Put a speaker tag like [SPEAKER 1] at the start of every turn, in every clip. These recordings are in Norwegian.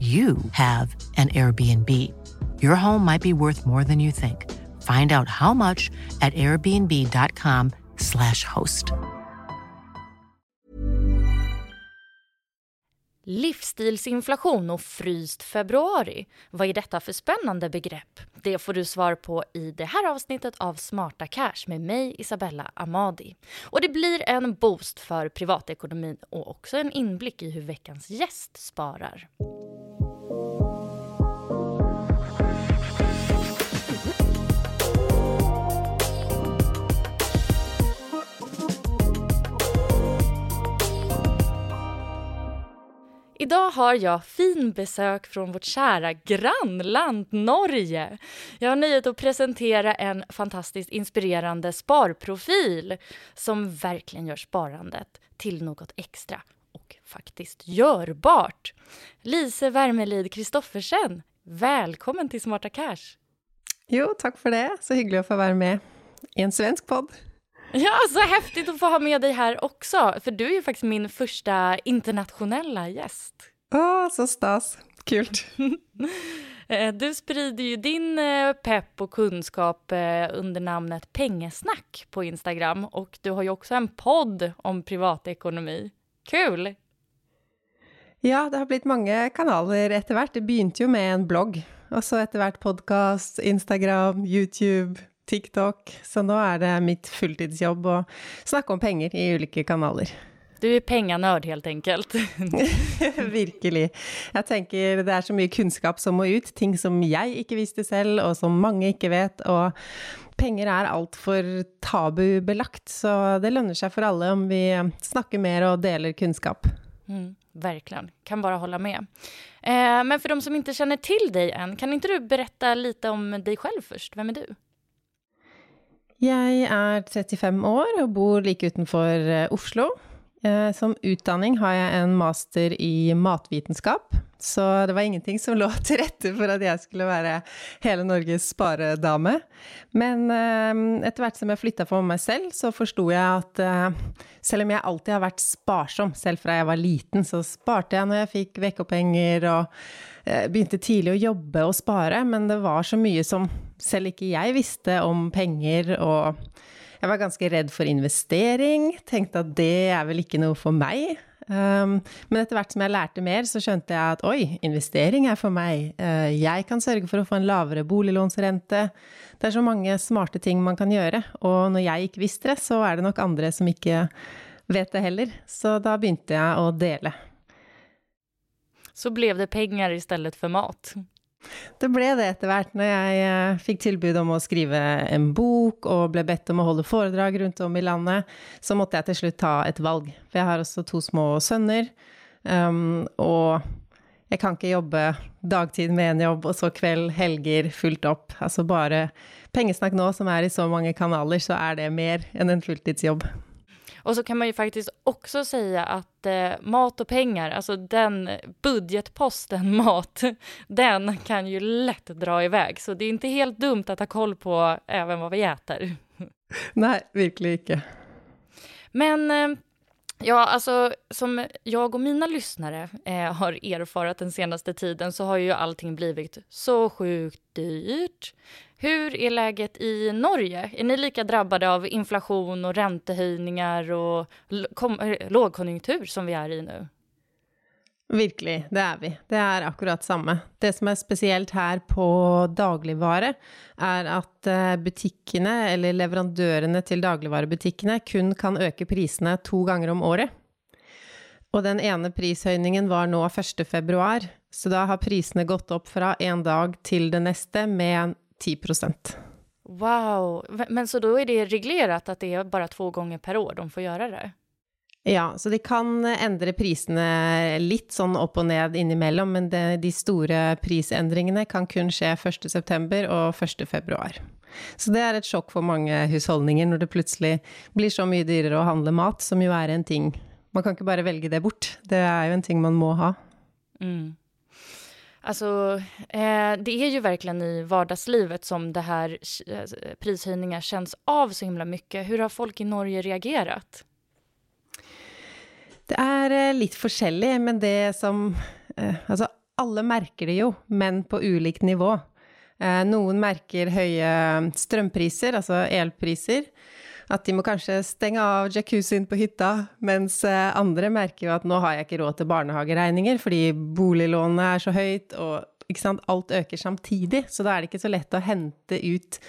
[SPEAKER 1] you have an Airbnb. Your home might be worth more than you think. Find out how much at airbnb.com/slash host.
[SPEAKER 2] Livsstilsinflation och fryst februari. Vad är detta för spännande begrepp? Det får du svar på i det här avsnittet av Smarta Cash med mig, Isabella Amadi. Och det blir en boost för privatekonomin och också en inblick i hur veckans gäst sparar. Idag har jag fin besök från vårt kära grannland Norge. Jag har nöjet att presentera en fantastiskt inspirerande sparprofil som verkligen gör sparandet till något extra och faktiskt görbart. Lise Wermelid Kristoffersen, välkommen till Smarta Cash.
[SPEAKER 3] Jo, takk for det. Så hyggelig å få være med i en svensk podd.
[SPEAKER 2] Ja, så häftigt att få ha med dig här också, för du är ju faktiskt min första internationella gäst.
[SPEAKER 3] Åh, så stas. Kult.
[SPEAKER 2] Eh, Du sprider ju din eh, pepp och kunskap eh, under namnet Pengesnack på Instagram och du har ju också en podd om privatekonomi. Kul!
[SPEAKER 3] Ja, det har blitt mange kanaler etter hvert. Det begynte jo med en blogg, og så etter hvert podkast, Instagram, YouTube, TikTok. Så nå er det mitt fulltidsjobb å snakke om penger i ulike kanaler.
[SPEAKER 2] Du er pengenerd, helt enkelt.
[SPEAKER 3] Virkelig. Jeg tenker det er så mye kunnskap som må ut, ting som jeg ikke visste selv, og som mange ikke vet. Og penger er altfor tabubelagt, så det lønner seg for alle om vi snakker mer og deler kunnskap.
[SPEAKER 2] Mm, verkligen, kan bare holde med. Eh, men for de som ikke kjenner til deg än, kan ikke du berette litt om deg selv først? Vem er du?
[SPEAKER 3] Jeg er 35 år og bor like utenfor eh, Oslo. Eh, Som utdanning har jeg en master i matvitenskap, så det var ingenting som lå til rette for at jeg skulle være hele Norges sparedame. Men eh, etter hvert som jeg flytta for meg selv, så forsto jeg at eh, selv om jeg alltid har vært sparsom, selv fra jeg var liten, så sparte jeg når jeg fikk vekkopenger og begynte tidlig å jobbe og spare, men det var så mye som selv ikke jeg visste om penger og jeg var ganske redd for investering, tenkte at det er vel ikke noe for meg. Um, men etter hvert som jeg lærte mer, så skjønte jeg at oi, investering er for meg. Uh, jeg kan sørge for å få en lavere boliglånsrente. Det er så mange smarte ting man kan gjøre. Og når jeg ikke visste det, så er det nok andre som ikke vet det heller. Så da begynte jeg å dele.
[SPEAKER 2] Så ble det penger i stedet for mat.
[SPEAKER 3] Det ble det etter hvert, når jeg eh, fikk tilbud om å skrive en bok og ble bedt om å holde foredrag rundt om i landet, så måtte jeg til slutt ta et valg. For jeg har også to små sønner, um, og jeg kan ikke jobbe dagtid med en jobb, og så kveld, helger, fullt opp. Altså bare pengesnakk nå, som er i så mange kanaler, så er det mer enn en fulltidsjobb.
[SPEAKER 2] Och så kan man ju faktiskt också säga att eh, mat och pengar, alltså den budgetposten mat, den kan ju lätt dra iväg. Så det är inte helt dumt att ha koll på även vad vi äter.
[SPEAKER 3] Nej, verkligen inte.
[SPEAKER 2] Men eh, Ja, alltså som jag och mina lyssnare eh, har erfarat den senaste tiden så har ju allting blivit så sjukt dyrt. Hur är läget i Norge? Är ni lika drabbade av inflation och räntehöjningar och eh, lågkonjunktur som vi är i nu?
[SPEAKER 3] Virkelig, det er vi. Det er akkurat samme. Det som er spesielt her på dagligvare, er at eh, butikkene, eller leverandørene til dagligvarebutikkene, kun kan øke prisene to ganger om året. Og den ene prishøyningen var nå 1. februar, så da har prisene gått opp fra en dag til det neste med 10
[SPEAKER 2] Wow, men så da er det regulert at det er bare to ganger per år de får gjøre det?
[SPEAKER 3] Ja, så de kan endre prisene litt sånn opp og ned innimellom, men det, de store prisendringene kan kun skje 1.9. og 1.2. Så det er et sjokk for mange husholdninger når det plutselig blir så mye dyrere å handle mat, som jo er en ting Man kan ikke bare velge det bort. Det er jo en ting man må ha.
[SPEAKER 2] Mm. Alltså, eh, det är ju verkligen i vardagslivet som det här eh, prishöjningar känns av så himla mycket. Hur har folk i Norge reagerat?
[SPEAKER 3] Det er eh, litt forskjellig, men det som eh, alltså, alle merker det jo, men på ulikt nivå. Eh, noen merker høye strømpriser, altså elpriser. At de må kanskje stenge av jacuzzien på hytta, mens andre merker jo at nå har jeg ikke råd til barnehageregninger fordi boliglånet er så høyt, og alt øker samtidig. Så da er det ikke så lett å hente ut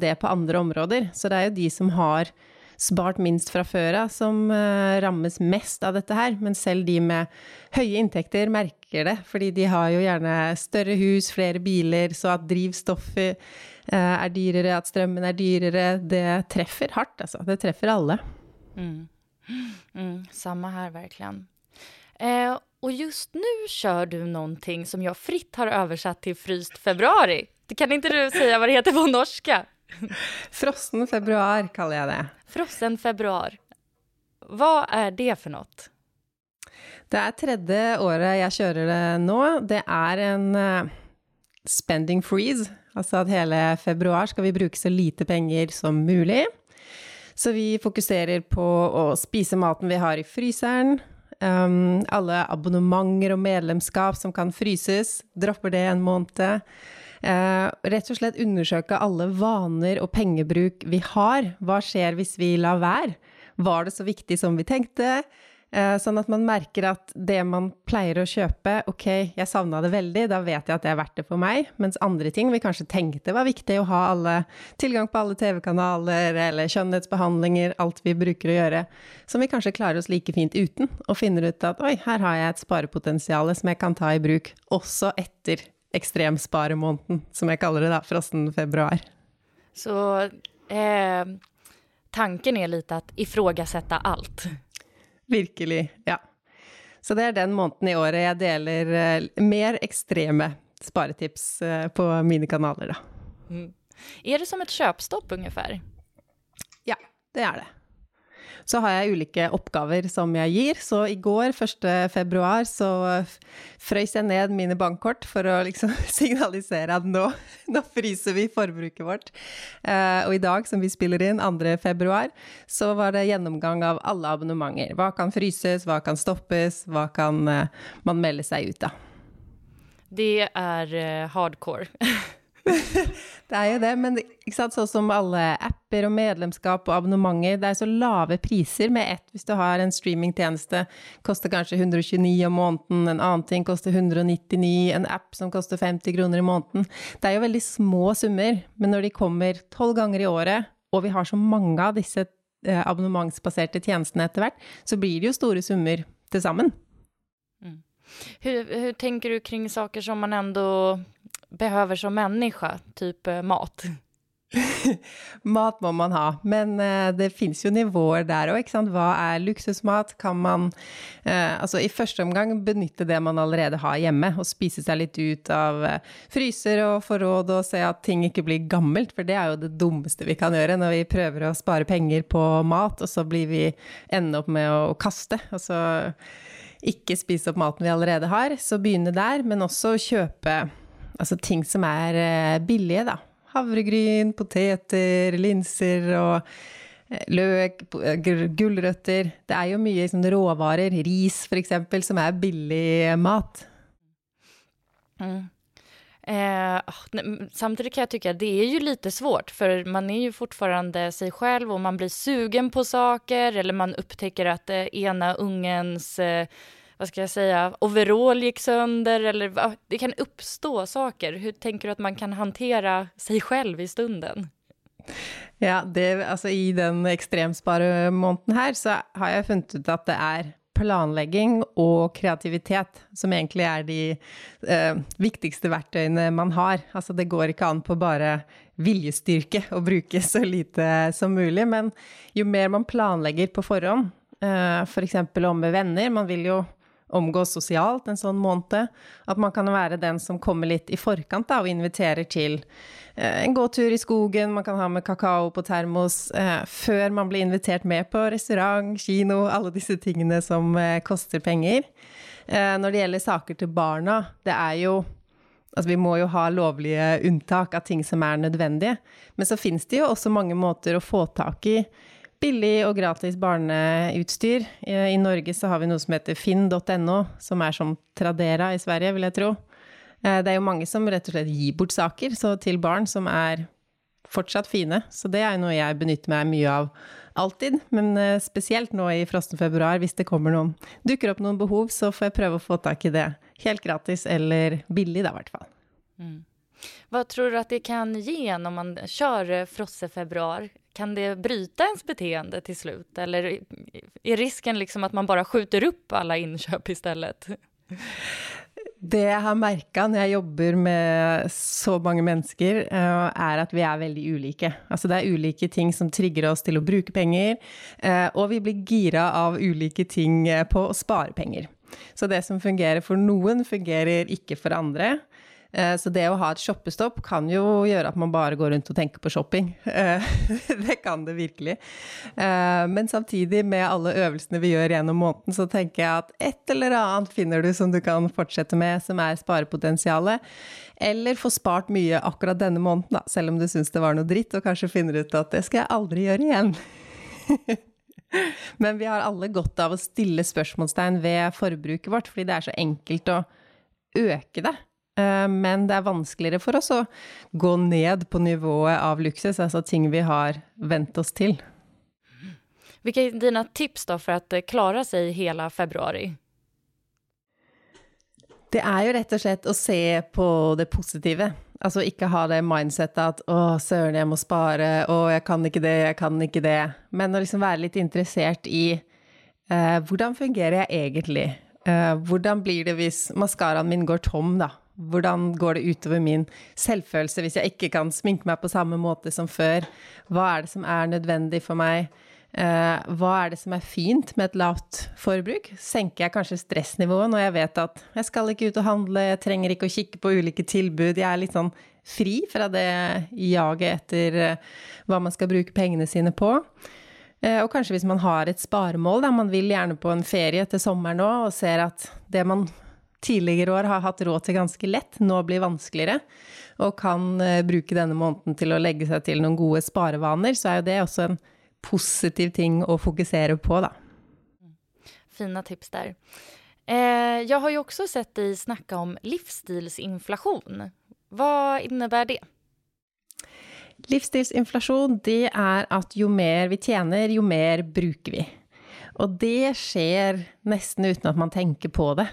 [SPEAKER 3] det på andre områder. Så det er jo de som har spart minst fra før av, som uh, rammes mest av dette her. Men selv de med høye inntekter merker det, fordi de har jo gjerne større hus, flere biler, så at drivstoffet uh, er dyrere, at strømmen er dyrere, det treffer hardt, altså. Det treffer alle.
[SPEAKER 2] Mm. Mm, samme her, virkelig. Eh, og just nu kör du noe som jeg fritt har översatt til fryst februari. Kan ikke du säga hva det heter på norska?
[SPEAKER 3] Frossen februar kaller jeg det.
[SPEAKER 2] Frossen februar. Hva er det for noe?
[SPEAKER 3] Det er tredje året jeg kjører det nå. Det er en uh, spending freeze, altså at hele februar skal vi bruke så lite penger som mulig. Så vi fokuserer på å spise maten vi har i fryseren. Um, alle abonnementer og medlemskap som kan fryses, dropper det en måned. Eh, rett og slett undersøke alle vaner og pengebruk vi har. Hva skjer hvis vi lar være? Var det så viktig som vi tenkte? Eh, sånn at man merker at det man pleier å kjøpe, ok, jeg savna det veldig, da vet jeg at det er verdt det for meg. Mens andre ting vi kanskje tenkte var viktig, å ha alle, tilgang på alle TV-kanaler eller skjønnhetsbehandlinger, alt vi bruker å gjøre, som vi kanskje klarer oss like fint uten, og finner ut at oi, her har jeg et sparepotensial som jeg kan ta i bruk også etter ekstremsparemåneden, som jeg kaller det, da, frosten februar.
[SPEAKER 2] Så eh, tanken er litt at ifrågasette alt?
[SPEAKER 3] Virkelig, ja. Så det er den måneden i året jeg deler eh, mer ekstreme sparetips eh, på mine kanaler, da.
[SPEAKER 2] Mm. Er det som et kjøpstopp, ungefær?
[SPEAKER 3] Ja, det er det så har jeg ulike oppgaver som jeg gir. Så i går, 1. februar, så frøys jeg ned mine bankkort for å liksom signalisere at nå, nå fryser vi forbruket vårt. Uh, og i dag, som vi spiller inn, 2. februar, så var det gjennomgang av alle abonnementer. Hva kan fryses, hva kan stoppes, hva kan uh, man melde seg ut av?
[SPEAKER 2] Det er uh, hardcore.
[SPEAKER 3] det er jo det, men sånn som alle apper og medlemskap og abonnementer, det er så lave priser med ett. Hvis du har en streamingtjeneste, koster kanskje 129 om måneden, en annen ting koster 199, en app som koster 50 kroner i måneden. Det er jo veldig små summer, men når de kommer tolv ganger i året, og vi har så mange av disse eh, abonnementsbaserte tjenestene etter hvert, så blir det jo store summer til sammen.
[SPEAKER 2] Mm. Hur, tenker du kring saker som man ändå behöver som människa, typ eh, mat?
[SPEAKER 3] Mat må man ha, men uh, det fins jo nivåer der òg. Hva er luksusmat? Kan man uh, altså i første omgang benytte det man allerede har hjemme, og spise seg litt ut av uh, fryser og forråd og se at ting ikke blir gammelt, for det er jo det dummeste vi kan gjøre når vi prøver å spare penger på mat, og så blir vi ende opp med å, kaste. og så ikke spise opp maten vi allerede har, så begynne der, men også kjøpe altså ting som er billige, da havregryn, poteter, linser og eh, løk, eh, gulrøtter. Det er jo mye liksom, råvarer, ris f.eks., som er billig mat.
[SPEAKER 2] Mm. Eh, samtidig kan jeg tycka at det är ju lite svårt för man är ju fortfarande sig själv och man blir sugen på saker eller man upptäcker att eh, ena ungens eh, vad ska jag säga, overall gick sönder eller det kan uppstå saker. Hur tänker du att man kan hantera sig själv i stunden?
[SPEAKER 3] Ja, det, altså i den ekstremsparemåneden her, så har jeg funnet ut at det er planlegging og kreativitet som egentlig er de eh, viktigste verktøyene man har. Altså det går ikke an på bare viljestyrke å bruke så lite som mulig, men jo mer man planlegger på forhånd, eh, f.eks. For om med venner, man vil jo omgås sosialt en sånn måned. At man kan være den som kommer litt i forkant da, og inviterer til eh, en gåtur i skogen, man kan ha med kakao på termos, eh, før man blir invitert med på restaurant, kino, alle disse tingene som eh, koster penger. Når det gjelder saker til barna, det er jo Altså, vi må jo ha lovlige unntak av ting som er nødvendige. Men så finnes det jo også mange måter å få tak i billig og gratis barneutstyr. I Norge så har vi noe som heter finn.no, som er som Tradera i Sverige, vil jeg tro. Eh, det er jo mange som rett og slett gir bort saker til barn som er fortsatt fine, så det er noe jeg benytter meg mye av alltid. Men eh, spesielt nå i frosten februar, hvis det kommer noen, dukker opp noen behov, så får jeg prøve å få tak i det helt gratis eller billig, da i hvert fall. Mm.
[SPEAKER 2] Hva tror du at det kan gi når man kjører frossefebruar? Kan det bryta ens beteende till slut? Eller är risken liksom att man bara skjuter upp alla inköp istället?
[SPEAKER 3] Det jeg har merka når jeg jobber med så mange mennesker, eh, er at vi er veldig ulike. Altså det er ulike ting som trigger oss til å bruke penger, eh, og vi blir gira av ulike ting eh, på å spare penger. Så det som fungerer for noen, fungerer ikke for andre. Eh, så det å ha et shoppestopp kan jo gjøre at man bare går rundt og tenker på shopping. Eh, det kan det virkelig. Eh, men samtidig, med alle øvelsene vi gjør gjennom måneden, så tenker jeg at et eller annet finner du som du kan fortsette med, som er sparepotensialet. Eller få spart mye akkurat denne måneden, da, selv om du syns det var noe dritt, og kanskje finner ut at det skal jeg aldri gjøre igjen. Men vi har alle godt av å stille spørsmålstegn ved forbruket vårt, fordi det er så enkelt å øke det. Eh, men det er vanskeligere for oss å gå ned på nivået av luksus, altså ting vi har vent oss til.
[SPEAKER 2] Hvilke er dine tips da for å klare seg hele februar?
[SPEAKER 3] Det er jo rett og slett å se på det positive. Altså ikke ha det mindsettet at 'å, søren, jeg må spare', 'å, jeg kan ikke det, jeg kan ikke det'. Men å liksom være litt interessert i eh, hvordan fungerer jeg egentlig? Eh, hvordan blir det hvis maskaraen min går tom, da? Hvordan går det utover min selvfølelse hvis jeg ikke kan sminke meg på samme måte som før? Hva er det som er nødvendig for meg? Uh, hva er det som er fint med et lavt forbruk? Senker jeg kanskje stressnivået når jeg vet at jeg skal ikke ut og handle, jeg trenger ikke å kikke på ulike tilbud, jeg er litt sånn fri fra det jaget etter uh, hva man skal bruke pengene sine på? Uh, og kanskje hvis man har et sparemål, da man vil gjerne på en ferie til sommeren nå, og ser at det man tidligere år har hatt råd til ganske lett, nå blir vanskeligere, og kan uh, bruke denne måneden til å legge seg til noen gode sparevaner, så er jo det også en positiv ting å fokusere på, da.
[SPEAKER 2] Fina tips der. Eh, jeg har jo også sett deg snakke om livsstilsinflasjon. Hva innebærer det?
[SPEAKER 3] Livsstilsinflasjon, det er at jo mer vi tjener, jo mer bruker vi. Og det skjer nesten uten at man tenker på det.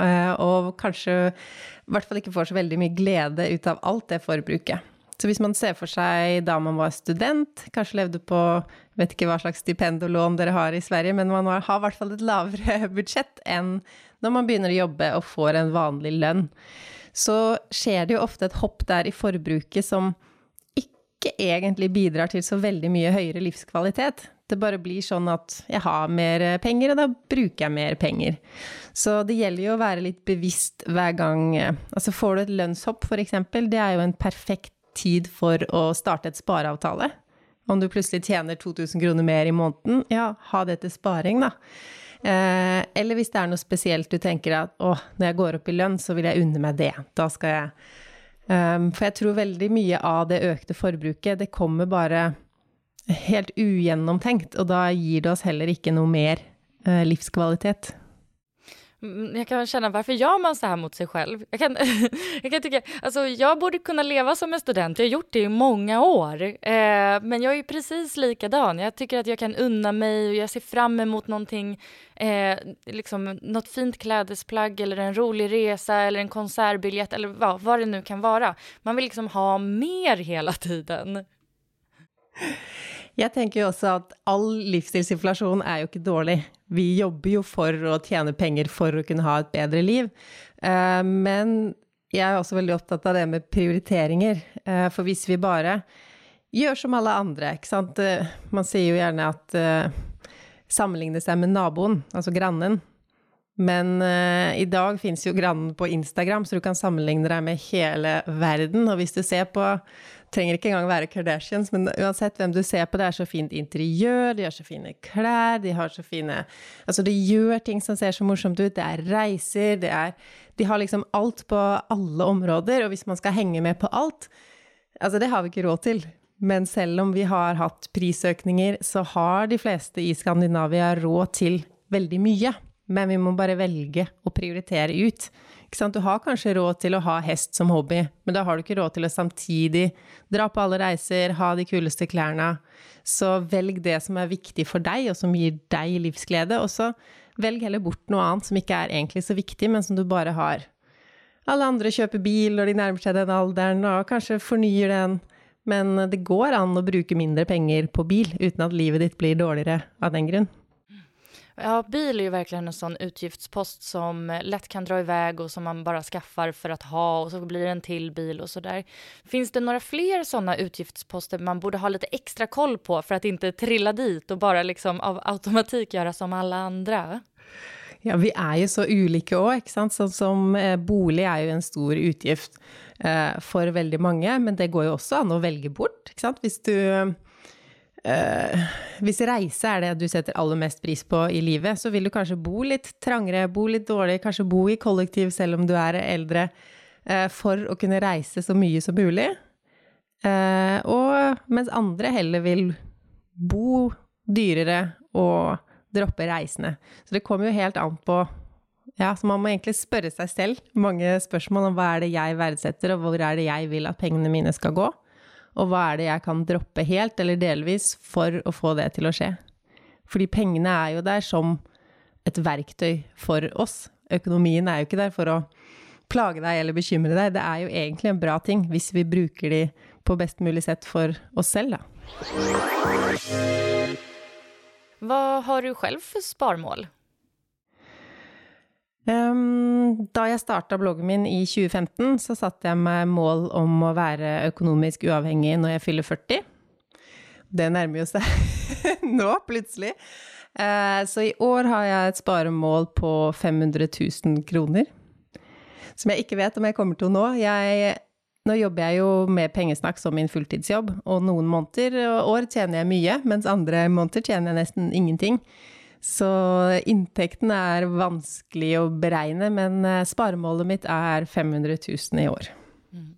[SPEAKER 3] Eh, og kanskje i hvert fall ikke får så veldig mye glede ut av alt det forbruket. Så hvis man ser for seg da man var student, kanskje levde på vet ikke hva slags stipend og lån dere har i Sverige, men man har i hvert fall et lavere budsjett enn når man begynner å jobbe og får en vanlig lønn, så skjer det jo ofte et hopp der i forbruket som ikke egentlig bidrar til så veldig mye høyere livskvalitet. Det bare blir sånn at jeg har mer penger, og da bruker jeg mer penger. Så det gjelder jo å være litt bevisst hver gang Altså får du et lønnshopp, eksempel, det er jo en perfekt tid for å starte et spareavtale. Om du plutselig tjener 2000 kroner mer i måneden, ja, ha det til sparing, da. Eh, eller hvis det er noe spesielt du tenker at å, når jeg går opp i lønn, så vil jeg unne meg det. Da skal jeg um, For jeg tror veldig mye av det økte forbruket, det kommer bare helt ugjennomtenkt, og da gir det oss heller ikke noe mer eh, livskvalitet.
[SPEAKER 2] Jeg jag kan känna, varför gör man så här mot sig själv? Jag kan, jag kan tycka, alltså jag borde kunna leva som en student, jag har gjort det i många år. Eh, men jag är precis likadan, jag tycker att jag kan unna mig och jag ser fram emot någonting, eh, liksom fint klädesplagg eller en rolig resa eller en konsertbiljett eller vad det nu kan vara. Man vill liksom ha mer hela tiden.
[SPEAKER 3] Jeg tenker jo også at all livsstilsinflasjon er jo ikke dårlig. Vi jobber jo for å tjene penger for å kunne ha et bedre liv. Eh, men jeg er også veldig opptatt av det med prioriteringer. Eh, for hvis vi bare gjør som alle andre, ikke sant eh, Man sier jo gjerne at sammenligne seg med naboen, altså grannen. Men i dag fins jo grannen på Instagram, så du kan sammenligne deg med hele verden. Og hvis du ser på trenger ikke engang være Kardashians, men uansett hvem du ser på, det er så fint interiør, de har så fine klær, de har så fine Altså, de gjør ting som ser så morsomt ut, det er reiser, det er De har liksom alt på alle områder, og hvis man skal henge med på alt Altså, det har vi ikke råd til. Men selv om vi har hatt prisøkninger, så har de fleste i Skandinavia råd til veldig mye. Men vi må bare velge å prioritere ut. Du har kanskje råd til å ha hest som hobby, men da har du ikke råd til å samtidig dra på alle reiser, ha de kuleste klærne. Så velg det som er viktig for deg, og som gir deg livsglede. Og så velg heller bort noe annet som ikke er egentlig så viktig, men som du bare har. Alle andre kjøper bil når de nærmer seg den alderen, og kanskje fornyer den. Men det går an å bruke mindre penger på bil uten at livet ditt blir dårligere av den grunn.
[SPEAKER 2] Ja, bil är ju verkligen en sån utgiftspost som lätt kan dra iväg och som man bara skaffar för att ha och så blir det en till bil och så där. Finns det några fler sådana utgiftsposter man borde ha lite extra koll på för att inte trilla dit och bara liksom av automatik göra som alla andra?
[SPEAKER 3] Ja, vi er jo så ulike òg. Sånn som eh, bolig er jo en stor utgift eh, for veldig mange, men det går jo også an å velge bort, ikke sant. Hvis du Uh, hvis reise er det du setter aller mest pris på i livet, så vil du kanskje bo litt trangere, bo litt dårlig, kanskje bo i kollektiv selv om du er eldre, uh, for å kunne reise så mye som mulig. Uh, og mens andre heller vil bo dyrere og droppe reisene. Så det kommer jo helt an på Ja, så man må egentlig spørre seg selv mange spørsmål om hva er det jeg verdsetter, og hvor er det jeg vil at pengene mine skal gå og hva er det jeg kan droppe helt eller delvis for å få det til å skje? Fordi pengene er jo der som et verktøy for oss. Økonomien er jo ikke der for å plage deg eller bekymre deg. Det er jo egentlig en bra ting hvis vi bruker de på best mulig sett for oss selv, da.
[SPEAKER 2] Hva har du selv for sparmål?
[SPEAKER 3] Um, da jeg starta bloggen min i 2015, så satte jeg meg mål om å være økonomisk uavhengig når jeg fyller 40. Det nærmer jo seg nå, plutselig. Uh, så i år har jeg et sparemål på 500 000 kroner. Som jeg ikke vet om jeg kommer til å nå. Jeg, nå jobber jeg jo med pengesnakk som min fulltidsjobb, og noen måneder og år tjener jeg mye, mens andre måneder tjener jeg nesten ingenting. Så inntekten er vanskelig å beregne, men eh, sparemålet mitt er 500 000 i år. Mm.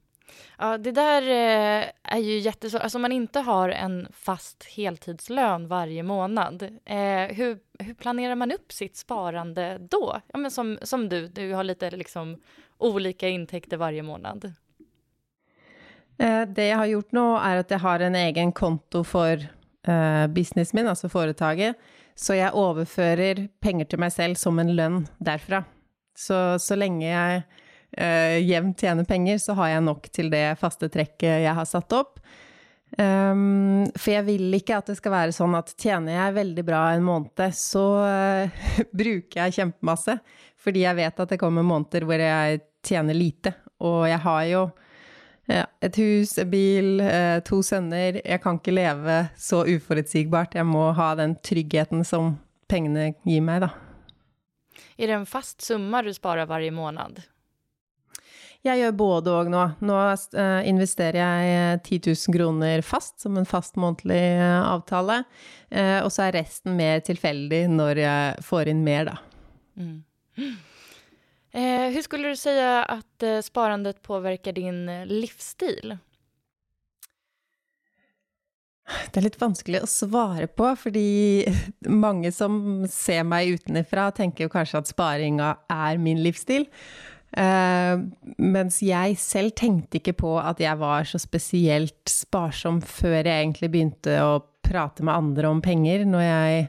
[SPEAKER 2] Ja, det der er jo ju jättesvårt. Alltså om man ikke har en fast heltidslön varje månad, eh, hur, hur planerar man opp sitt sparande da? Ja, men som, som du, du har lite liksom olika intäkter varje månad.
[SPEAKER 3] Eh, det jeg har gjort nå, er at jeg har en egen konto for businessen min, altså foretaket. Så jeg overfører penger til meg selv som en lønn derfra. Så, så lenge jeg uh, jevnt tjener penger, så har jeg nok til det faste trekket jeg har satt opp. Um, for jeg vil ikke at det skal være sånn at tjener jeg veldig bra en måned, så uh, bruker jeg kjempemasse. Fordi jeg vet at det kommer måneder hvor jeg tjener lite. Og jeg har jo Ja, et hus, en bil, eh, to sønner. Jeg kan ikke leve så uforutsigbart. Jeg må ha den tryggheten som pengene gir meg, da.
[SPEAKER 2] Er det en fast summa du sparer hver måned?
[SPEAKER 3] Jeg gjør både og nå. Nå eh, investerer jeg 10 000 kroner fast, som en fast månedlig eh, avtale. Eh, og så er resten mer tilfeldig når jeg får inn mer, da. Mm.
[SPEAKER 2] Eh, hur skulle du si at eh, sparandet påverkar din livsstil?
[SPEAKER 3] Det er litt vanskelig å svare på, fordi mange som ser meg utenfra, tenker jo kanskje at sparinga er min livsstil. Uh, mens jeg selv tenkte ikke på at jeg var så spesielt sparsom før jeg egentlig begynte å prate med andre om penger, når jeg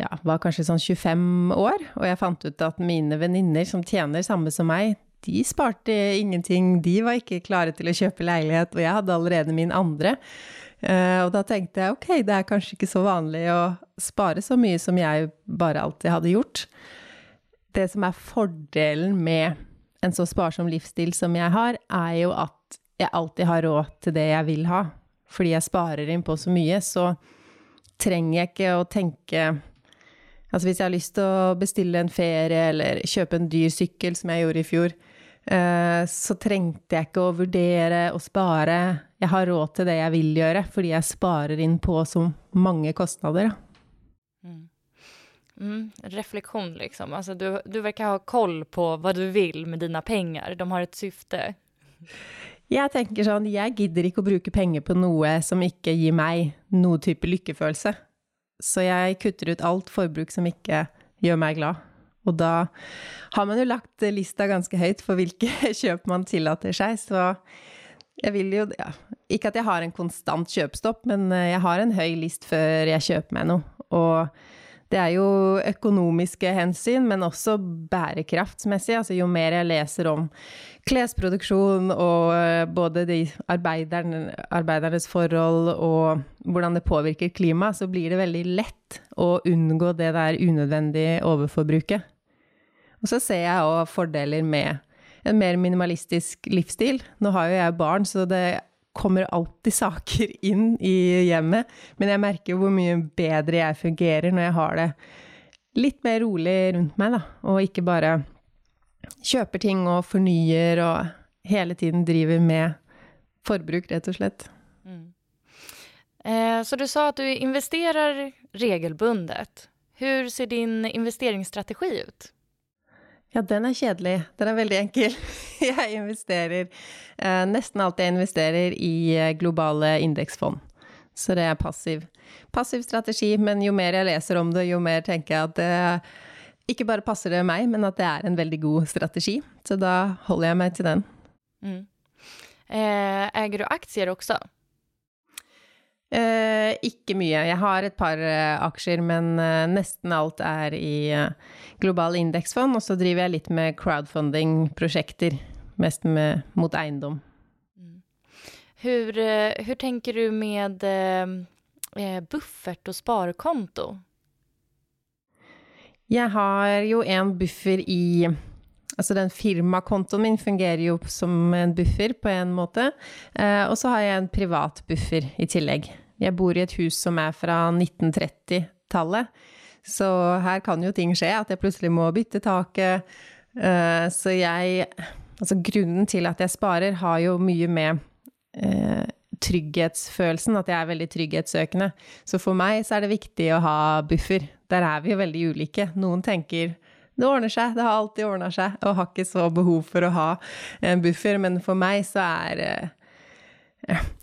[SPEAKER 3] ja, var kanskje sånn 25 år, og jeg fant ut at mine venninner som tjener samme som meg, de sparte ingenting, de var ikke klare til å kjøpe leilighet, og jeg hadde allerede min andre. Uh, og da tenkte jeg ok, det er kanskje ikke så vanlig å spare så mye som jeg bare alltid hadde gjort. Det som er fordelen med en så sparsom livsstil som jeg har, er jo at jeg alltid har råd til det jeg vil ha. Fordi jeg sparer inn på så mye, så trenger jeg ikke å tenke Altså hvis jeg har lyst til å bestille en ferie eller kjøpe en dyr sykkel, som jeg gjorde i fjor, uh, så trengte jeg ikke å vurdere å spare jeg har råd til det jeg vil gjøre, fordi jeg sparer inn på så mange kostnader.
[SPEAKER 2] Mm. Mm, refleksjon, liksom. Altså, du, du verkar ha koll på hva du vil med dine penger. De har et syfte.
[SPEAKER 3] Jeg tenker sånn, jeg gidder ikke å bruke penger på noe som ikke gir meg noe type lykkefølelse. Så jeg kutter ut alt forbruk som ikke gjør meg glad. Og da har man jo lagt lista ganske høyt for hvilke kjøp man tillater seg, så jeg vil jo ja, Ikke at jeg har en konstant kjøpestopp, men eh, jeg har en høy list før jeg kjøper meg noe. Og det er jo økonomiske hensyn, men også bærekraftsmessig. Altså jo mer jeg leser om klesproduksjon og eh, både de arbeiderne, arbeidernes forhold og hvordan det påvirker klimaet, så blir det veldig lett å unngå det der unødvendige overforbruket. Og så ser jeg òg fordeler med en mer minimalistisk livsstil. Nå har jo jeg barn, så det kommer alltid saker inn i hjemmet. Men jeg merker jo hvor mye bedre jeg fungerer når jeg har det litt mer rolig rundt meg, da. Og ikke bare kjøper ting og fornyer og hele tiden driver med forbruk, rett og slett. Mm.
[SPEAKER 2] Eh, så du sa at du investerer regelbundet. Hvordan ser din investeringsstrategi ut?
[SPEAKER 3] Ja, den er kjedelig. Den er veldig enkel. Jeg investerer eh, Nesten alt jeg investerer i eh, globale indeksfond. Så det er passiv. Passiv strategi, men jo mer jeg leser om det, jo mer tenker jeg at det ikke bare passer det meg, men at det er en veldig god strategi. Så da holder jeg meg til den. Mm.
[SPEAKER 2] Eh, eier du aksjer også?
[SPEAKER 3] Eh, ikke mye. Jeg har et par eh, aksjer, men eh, nesten alt er i global globale indeksfond. Og så driver jeg litt med crowdfunding-prosjekter, mest med, mot eiendom.
[SPEAKER 2] Hvordan eh, tenker du med eh, buffert og sparekonto?
[SPEAKER 3] Jeg har jo en buffer i Altså den firmakontoen min fungerer jo som en buffer på en måte. Eh, og så har jeg en privat buffer i tillegg. Jeg bor i et hus som er fra 1930-tallet. Så her kan jo ting skje, at jeg plutselig må bytte taket. Eh, så jeg Altså grunnen til at jeg sparer, har jo mye med eh, trygghetsfølelsen, at jeg er veldig trygghetssøkende. Så for meg så er det viktig å ha buffer. Der er vi jo veldig ulike. Noen tenker det ordner seg, det har alltid ordna seg, og har ikke så behov for å ha en buffer. Men for meg så er eh,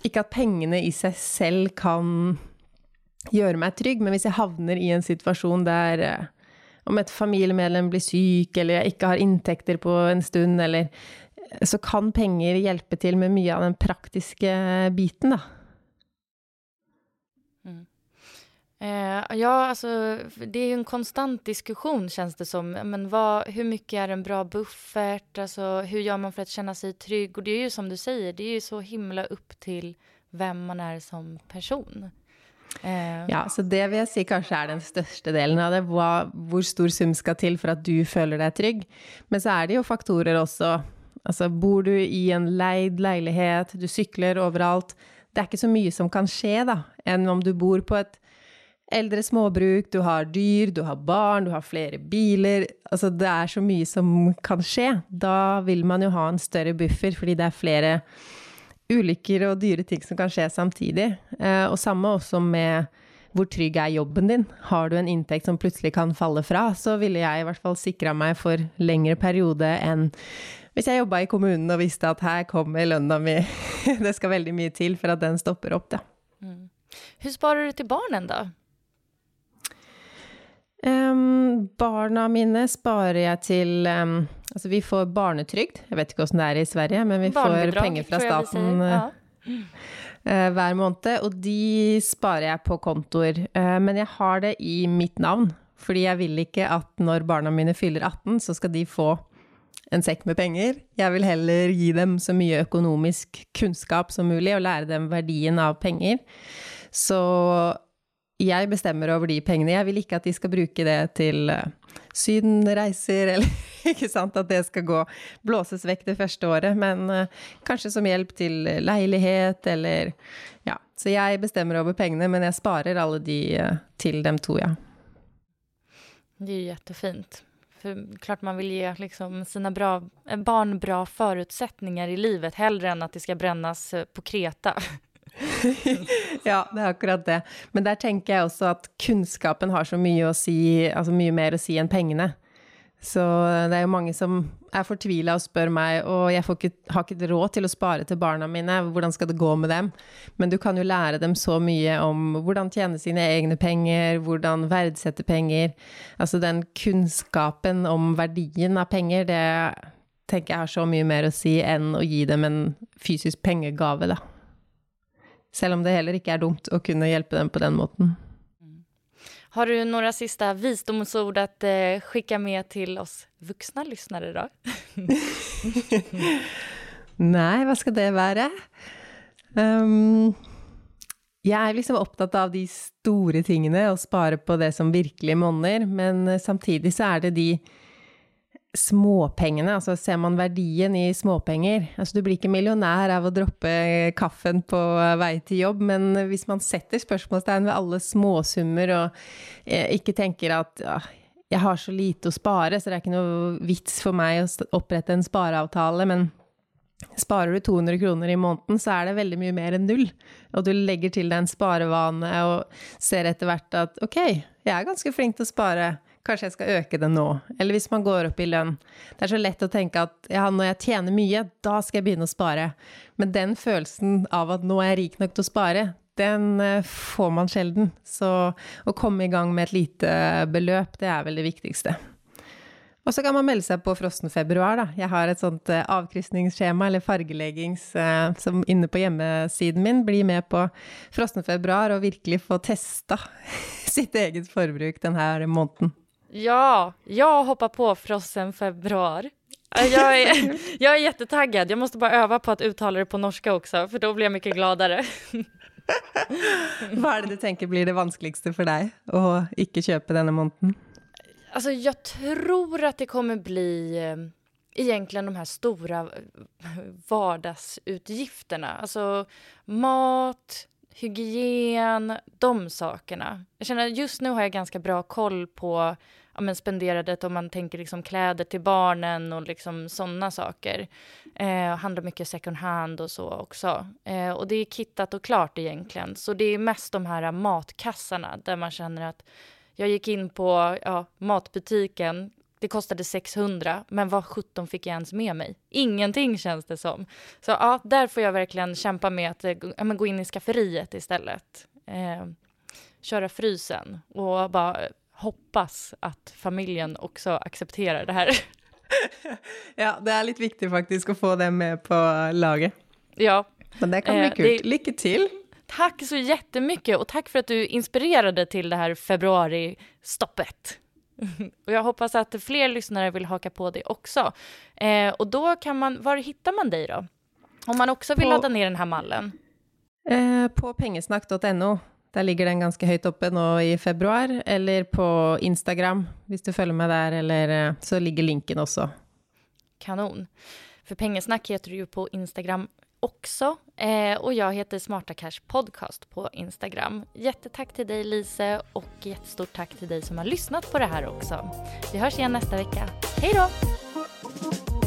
[SPEAKER 3] Ikke at pengene i seg selv kan gjøre meg trygg, men hvis jeg havner i en situasjon der eh, om et familiemedlem blir syk, eller jeg ikke har inntekter på en stund, eller Så kan penger hjelpe til med mye av den praktiske biten, da.
[SPEAKER 2] Eh, ja, alltså det är ju en konstant diskussion känns det som. Men vad, hur mycket är en bra buffert? Alltså, hur gör man för att känna sig trygg? Och det är ju som du säger, det är ju så himla upp till hvem man er som person.
[SPEAKER 3] Eh. Ja, så det vil jeg si kanskje er den største delen av det. Hva, hvor stor sum skal til for at du føler deg trygg. Men så er det jo faktorer også Altså, bor du i en leid leilighet, du sykler overalt Det er ikke så mye som kan skje, da, enn om du bor på et eldre småbruk, du har dyr, du har barn, du har flere biler Altså, det er så mye som kan skje. Da vil man jo ha en større buffer, fordi det er flere ulykker og dyre ting som kan skje samtidig. Eh, og samme også med hvor trygg er jobben din? Har du en inntekt som plutselig kan falle fra, så ville jeg i hvert fall sikra meg for lengre periode enn hvis jeg jobba i kommunen og visste at her kommer lønna mi, det skal veldig mye til for at den stopper opp, da.
[SPEAKER 2] Mm. Hvordan sparer du til barnen, da?
[SPEAKER 3] Um, barna mine sparer jeg til um, Altså, vi får barnetrygd. Jeg vet ikke åssen det er i Sverige, men vi får penger fra staten ja. uh, hver måned. Og de sparer jeg på kontoer. Uh, men jeg har det i mitt navn. Fordi jeg vil ikke at når barna mine fyller 18, så skal de få en sekk med penger. Jeg vil heller gi dem så mye økonomisk kunnskap som mulig, og lære dem verdien av penger. Så jeg bestemmer over de pengene. Jeg vil ikke at de skal bruke det til uh, sydenreiser, eller ikke sant, at det skal gå blåses vekk det første året, men uh, kanskje som hjelp til leilighet, eller ja. Så jeg bestemmer over pengene, men jeg sparer alle de uh, til dem to, ja.
[SPEAKER 2] Det er jo jättefint. For klart man vil gi liksom sina bra, barn bra förutsättningar i livet, heller enn at de skal brennes på Kreta.
[SPEAKER 3] ja, det er akkurat det. Men der tenker jeg også at kunnskapen har så mye si, altså mye mer å si enn pengene. Så det er jo mange som er fortvila og spør meg, og jeg ikke, har ikke råd til å spare til barna mine, hvordan skal det gå med dem? Men du kan jo lære dem så mye om hvordan tjene sine egne penger, hvordan verdsette penger. Altså den kunnskapen om verdien av penger, det tenker jeg har så mye mer å si enn å gi dem en fysisk pengegave, da. Selv om det heller ikke er dumt å kunne hjelpe dem på den måten.
[SPEAKER 2] Har du noen siste visdomsord å eh, skicka med til oss voksne lyssnare da?
[SPEAKER 3] Nei, hva skal det være? Um, jeg er liksom opptatt av de store tingene og spare på det som virkelig monner, men samtidig så er det de småpengene, altså ser man verdien i småpenger Altså du blir ikke millionær av å droppe kaffen på vei til jobb, men hvis man setter spørsmålstegn ved alle småsummer og eh, ikke tenker at ja, jeg har så lite å spare, så det er ikke noe vits for meg å opprette en spareavtale, men Sparer du 200 kroner i måneden, så er det veldig mye mer enn null. Og du legger til deg en sparevane og ser etter hvert at ok, jeg er ganske flink til å spare. Kanskje jeg skal øke det nå. Eller hvis man går opp i lønn. Det er så lett å tenke at ja, når jeg tjener mye, da skal jeg begynne å spare. Men den følelsen av at nå er jeg rik nok til å spare, den eh, får man sjelden. Så å komme i gang med et lite beløp, det er vel det viktigste. Og så kan man melde seg på Frossen februar, da. Jeg har et sånt eh, avkrysningsskjema, eller fargeleggings, eh, som inne på hjemmesiden min. Bli med på Frossen februar og virkelig få testa sitt eget forbruk denne måneden.
[SPEAKER 2] Ja, jag hoppar på frossen februar. Jag är, jag är jättetaggad. Jag måste bara öva på att uttala det på norska också, för då blir jag mycket gladere.
[SPEAKER 3] Hva er det du tenker blir det vanskeligste for deg å ikke kjøpe denne måneden?
[SPEAKER 2] Alltså, jeg tror at det kommer bli eh, egentlig de her store vardagsutgifterna. Alltså mat, hygien, de sakerna. Jag känner just nu har jag ganska bra koll på ja, men spenderandet om man tänker liksom kläder till barnen och liksom sådana saker. Eh, handlar mycket second hand och så också. Eh, och det är kittat och klart egentligen. Så det är mest de här matkassarna där man känner att jag gick in på ja, matbutiken, det kostade 600, men vad 17 fick jag ens med mig? Ingenting känns det som. Så ja, där får jag verkligen kämpa med att ja, men gå in i skafferiet istället. Eh, köra frysen och bara hoppas att familjen också accepterar det här.
[SPEAKER 3] ja, det är lite viktigt faktiskt att få dem med på laget.
[SPEAKER 2] Ja.
[SPEAKER 3] Men det kan bli eh, kul. Det... Lycka till!
[SPEAKER 2] Tack så jättemycket och tack för att du inspirerade till det här februari-stoppet. Och jag hoppas att fler lyssnare vill haka på det också. Eh, och då kan man, var hittar man dig då? Om man också vill på, ladda ner den här mallen?
[SPEAKER 3] Eh, på pengesnakk.no. Der ligger den ganske høyt oppe nå i februar. Eller på Instagram, hvis du følger med der. Eller eh, så ligger linken også.
[SPEAKER 2] Kanon. För Pengesnack heter du ju på Instagram också. Eh, och jag heter Smarta Cash Podcast på Instagram. Jättetack till dig Lise och jättestort tack till dig som har lyssnat på det här också. Vi hörs igen nästa vecka. Hej då!